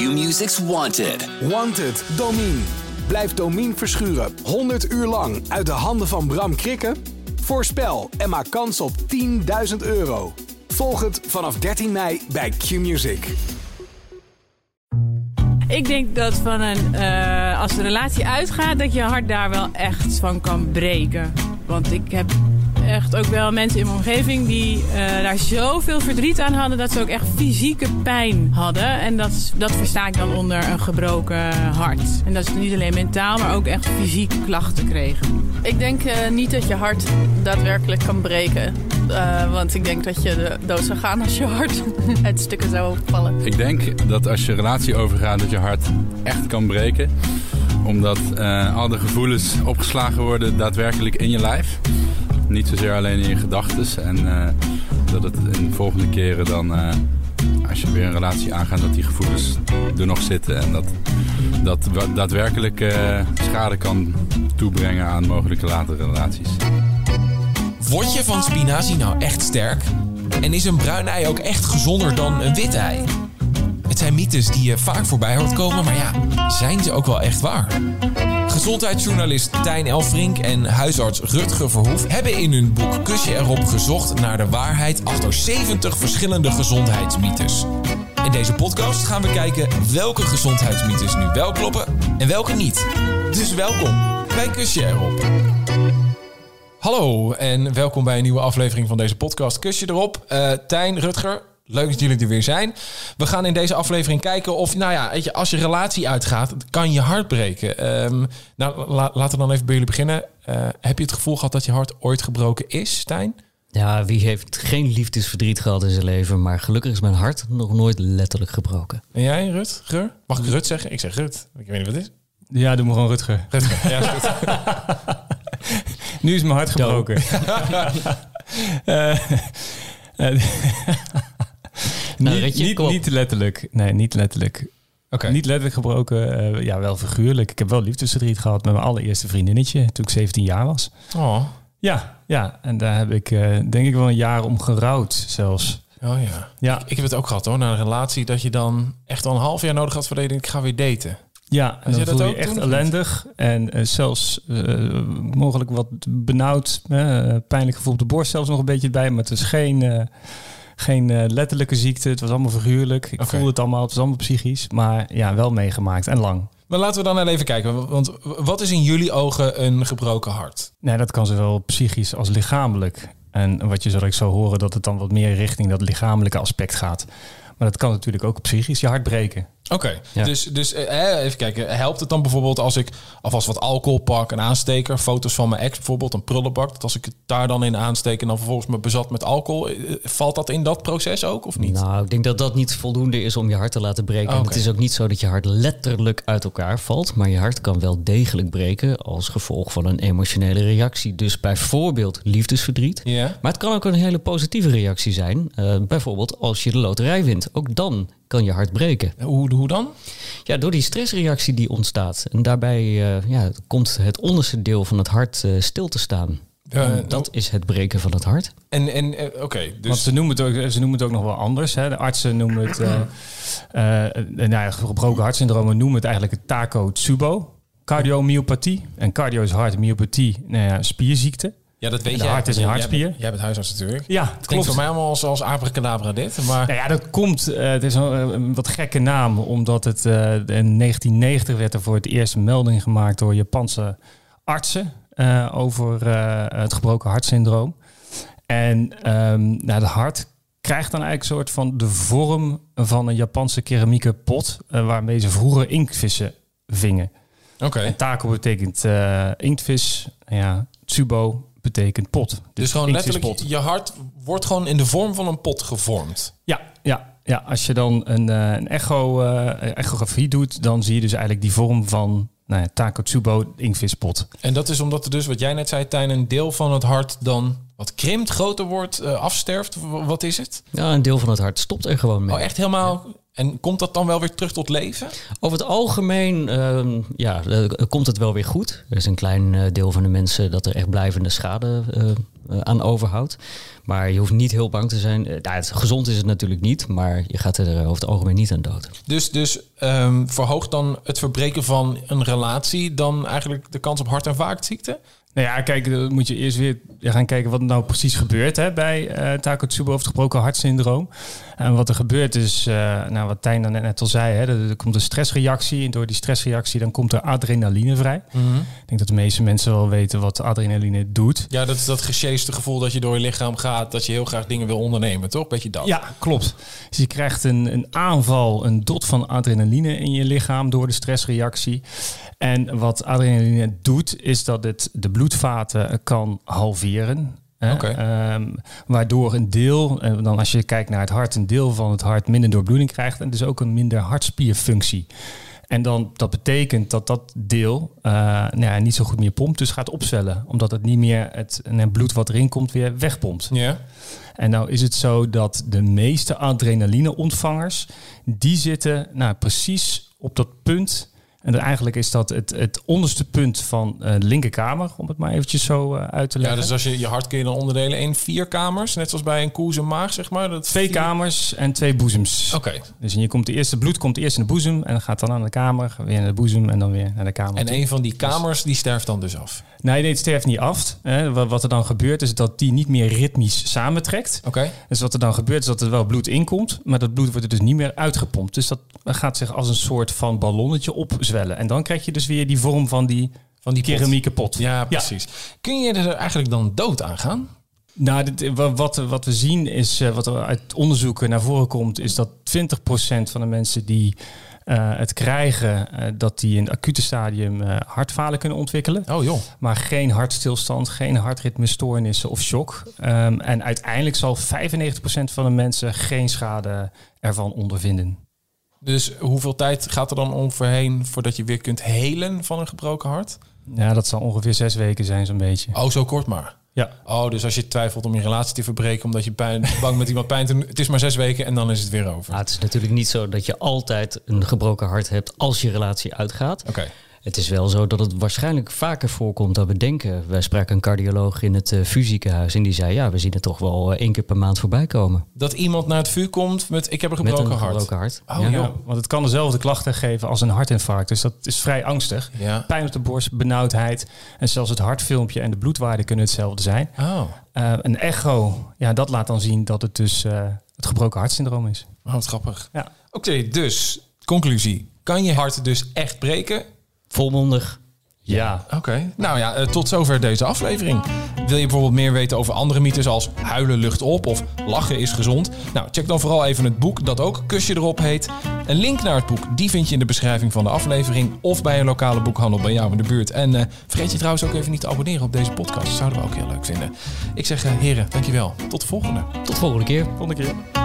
Q-Music's Wanted. Wanted, Domine. Blijf Domine verschuren 100 uur lang uit de handen van Bram Krikken? Voorspel en maak kans op 10.000 euro. Volg het vanaf 13 mei bij Q-Music. Ik denk dat van een, eh, als de relatie uitgaat, dat je hart daar wel echt van kan breken. Want ik heb echt ook wel mensen in mijn omgeving die uh, daar zoveel verdriet aan hadden dat ze ook echt fysieke pijn hadden. En dat, dat versta ik dan onder een gebroken hart. En dat ze niet alleen mentaal, maar ook echt fysiek klachten kregen. Ik denk uh, niet dat je hart daadwerkelijk kan breken. Uh, want ik denk dat je dood zou gaan als je hart uit stukken zou vallen. Ik denk dat als je relatie overgaat, dat je hart echt kan breken. Omdat uh, al de gevoelens opgeslagen worden daadwerkelijk in je lijf. Niet zozeer alleen in je gedachten. En uh, dat het in de volgende keren dan, als je weer een relatie aangaat, dat die gevoelens er nog zitten. En dat dat daadwerkelijk schade kan toebrengen aan mogelijke latere relaties. Word je van spinazie nou echt sterk? En is een bruin ei ook echt gezonder dan een wit ei? Het zijn mythes die je vaak voorbij hoort komen, maar ja, zijn ze ook wel echt waar? Gezondheidsjournalist Tijn Elfrink en huisarts Rutger Verhoef hebben in hun boek Kusje erop gezocht naar de waarheid achter 70 verschillende gezondheidsmythes. In deze podcast gaan we kijken welke gezondheidsmythes nu wel kloppen en welke niet. Dus welkom bij Kusje erop. Hallo en welkom bij een nieuwe aflevering van deze podcast Kusje erop. Uh, Tijn, Rutger, leuk dat jullie er weer zijn. We gaan in deze aflevering kijken of, nou ja, weet je, als je relatie uitgaat, kan je hart breken. Um, nou, la, laten we dan even bij jullie beginnen. Uh, heb je het gevoel gehad dat je hart ooit gebroken is, Tijn? Ja, wie heeft geen liefdesverdriet gehad in zijn leven, maar gelukkig is mijn hart nog nooit letterlijk gebroken. En jij, Rutger? Mag ik Rut zeggen? Ik zeg Rut. Ik weet niet wat het is. Ja, doe me gewoon Rutger. Rutger, ja, is goed. nu is mijn hart gebroken. uh, uh, nou, niet, niet, niet, letterlijk. Nee, niet letterlijk. Okay. Niet letterlijk gebroken. Uh, ja, wel figuurlijk. Ik heb wel liefdesverdriet gehad met mijn allereerste vriendinnetje toen ik 17 jaar was. Oh. Ja, ja. En daar heb ik denk ik wel een jaar om gerouwd zelfs. Oh ja. ja. Ik, ik heb het ook gehad hoor, na een relatie dat je dan echt al een half jaar nodig had voor dat ik ga weer daten. Ja, en dan voel je, je echt ellendig en uh, zelfs uh, mogelijk wat benauwd, uh, pijnlijk gevoel op de borst zelfs nog een beetje bij, maar het is geen, geen letterlijke ziekte, het was allemaal figuurlijk. Ik okay. voelde het allemaal, het was allemaal psychisch, maar ja, wel meegemaakt en lang. Maar laten we dan even kijken, want wat is in jullie ogen een gebroken hart? Nee, dat kan zowel psychisch als lichamelijk. En wat je zal ik zo horen, dat het dan wat meer richting dat lichamelijke aspect gaat. Maar dat kan natuurlijk ook psychisch je hart breken. Oké, okay. ja. dus, dus eh, even kijken. Helpt het dan bijvoorbeeld als ik alvast wat alcohol pak, een aansteker, foto's van mijn ex bijvoorbeeld, een prullenbak, dat als ik het daar dan in aansteek en dan vervolgens me bezat met alcohol, valt dat in dat proces ook of niet? Nou, ik denk dat dat niet voldoende is om je hart te laten breken. Okay. En het is ook niet zo dat je hart letterlijk uit elkaar valt, maar je hart kan wel degelijk breken als gevolg van een emotionele reactie. Dus bijvoorbeeld liefdesverdriet. Ja. Maar het kan ook een hele positieve reactie zijn. Uh, bijvoorbeeld als je de loterij wint. Ook dan kan je hart breken. Hoe, hoe dan? Ja, door die stressreactie die ontstaat. En daarbij uh, ja, komt het onderste deel van het hart uh, stil te staan. Uh, dat is het breken van het hart. En, en oké, okay, dus... Want ze noemen, het ook, ze noemen het ook nog wel anders. Hè. De artsen noemen het... nou ja, gebroken hartsyndroom noemen het eigenlijk het Tako-Tsubo. Cardiomyopathie. En cardio is hart, myopathie, nou ja, spierziekte. Ja, dat weet jij. hart is een hartspier. Jij bent, jij bent huisarts natuurlijk. Ja, het klinkt voor mij allemaal als, als abracadabra dit. Maar... Nou ja, dat komt. Uh, het is een, een, wat gekke naam, omdat het uh, in 1990 werd er voor het eerst een melding gemaakt door Japanse artsen uh, over het gebroken hartsyndroom. En um, nou, het hart krijgt dan eigenlijk een soort van de vorm van een Japanse keramieke pot, waarmee ze vroeger inktvissen vingen. Oké. Okay. Tako betekent inktvis, ja, tsubo betekent pot. Dus, dus gewoon letterlijk, pot. je hart wordt gewoon in de vorm van een pot gevormd. Ja, ja, ja. Als je dan een, uh, een echo, uh, echografie doet, dan zie je dus eigenlijk die vorm van nou ja, Takotsubo inktvispot. En dat is omdat er dus, wat jij net zei, Tijn, een deel van het hart dan wat krimpt, groter wordt, uh, afsterft. Wat is het? Ja, een deel van het hart stopt er gewoon mee. Oh, echt helemaal... Ja. En komt dat dan wel weer terug tot leven? Over het algemeen uh, ja, uh, komt het wel weer goed. Er is een klein uh, deel van de mensen dat er echt blijvende schade aan overhoudt. Maar je hoeft niet heel bang te zijn. Uh, nou, het, gezond is het natuurlijk niet, maar je gaat er over het algemeen niet aan dood. Dus, dus um, verhoogt dan het verbreken van een relatie dan eigenlijk de kans op hart- en vaatziekten? Nou ja, kijk, dan moet je eerst weer gaan kijken wat nou precies gebeurt hè, bij uh, Takotsubo of het gebroken hartsyndroom. En wat er gebeurt is, uh, nou, wat Tijn dan net al zei, hè, er, komt een stressreactie. En door die stressreactie dan komt er adrenaline vrij. Mm -hmm. Ik denk dat de meeste mensen wel weten wat adrenaline doet. Ja, dat is dat gesjeeste gevoel dat je door je lichaam gaat, dat je heel graag dingen wil ondernemen, toch? Beetje dat. Ja, klopt. Dus je krijgt een, een aanval, een dot van adrenaline in je lichaam door de stressreactie. En wat adrenaline doet, is dat het de bloedvaten kan halveren. Okay. Um, waardoor een deel, en dan als je kijkt naar het hart, een deel van het hart minder doorbloeding krijgt en dus ook een minder hartspierfunctie. En dan, dat betekent dat dat deel uh, nou ja, niet zo goed meer pompt, dus gaat opzwellen. Omdat het niet meer het, het bloed wat erin komt weer wegpompt. Ja. En nou is het zo dat de meeste adrenaline-ontvangers, die zitten nou, precies op dat punt en eigenlijk is dat het, het onderste punt van uh, de linkerkamer, om het maar eventjes zo uh, uit te leggen. Ja, dus als je je hart kun je dan onderdelen in vier kamers, net zoals bij een koe zijn maag, zeg maar. Dat twee kamers en twee boezems. Oké. Dus je komt de eerste bloed komt eerst in de boezem en dan gaat dan aan de kamer, weer naar de boezem en dan weer naar de kamer. En een van die kamers die sterft dan dus af. Nee, nee, het sterft niet af. Hè. Wat, wat, er dan gebeurt is dat die niet meer ritmisch samentrekt. Oké. Dus wat er dan gebeurt is dat er wel bloed inkomt, maar dat bloed wordt er dus niet meer uitgepompt. Dus dat gaat zich als een soort van ballonnetje opzwellen. En dan krijg je dus weer die vorm van die, van die keramieke pot. Ja, precies. Kun je er eigenlijk dan dood aan gaan? Nou, dit, wat, wat we zien is, wat er uit onderzoeken naar voren komt, is dat 20% van de mensen die uh, het krijgen, uh, dat die in het acute stadium uh, hartfalen kunnen ontwikkelen. Oh joh. Maar geen hartstilstand, geen hartritmestoornissen of shock. Um, en uiteindelijk zal 95% van de mensen geen schade ervan ondervinden. Dus hoeveel tijd gaat er dan overheen voordat je weer kunt helen van een gebroken hart? Ja, dat zal ongeveer zes weken zijn, zo'n beetje. Oh, zo kort maar. Ja. Oh, dus als je twijfelt om je relatie te verbreken omdat je pijn, bang met iemand pijn te doen, het is maar zes weken en dan is het weer over. Nou, het is natuurlijk niet zo dat je altijd een gebroken hart hebt als je relatie uitgaat. Oké. Het is wel zo dat het waarschijnlijk vaker voorkomt dan we denken. Wij spraken een cardioloog in het uh, VU-ziekenhuis en die zei... ja, we zien het toch wel uh, één keer per maand voorbij komen. Dat iemand naar het VU komt met ik heb een gebroken met een hart? gebroken hart. Oh, ja, want het kan dezelfde klachten geven als een hartinfarct. Dus dat is vrij angstig. Ja. Pijn op de borst, benauwdheid. En zelfs het hartfilmpje en de bloedwaarde kunnen hetzelfde zijn. Oh. Uh, een echo, ja, dat laat dan zien dat het dus het gebroken hartsyndroom is. Oh, wat grappig. Ja. Oké, dus conclusie. Kan je hart dus echt breken? Volmondig. Ja. Oké. Okay. Nou ja, uh, tot zover deze aflevering. Wil je bijvoorbeeld meer weten over andere mythes als huilen lucht op of lachen is gezond? Nou, check dan vooral even het boek dat ook Kusje erop heet. Een link naar het boek, die vind je in de beschrijving van de aflevering of bij een lokale boekhandel bij jou in de buurt. En uh, vergeet je trouwens ook even niet te abonneren op deze podcast. Dat zouden we ook heel leuk vinden. Ik zeg, uh, heren, dankjewel. Tot de volgende. Tot de volgende keer. Volgende keer.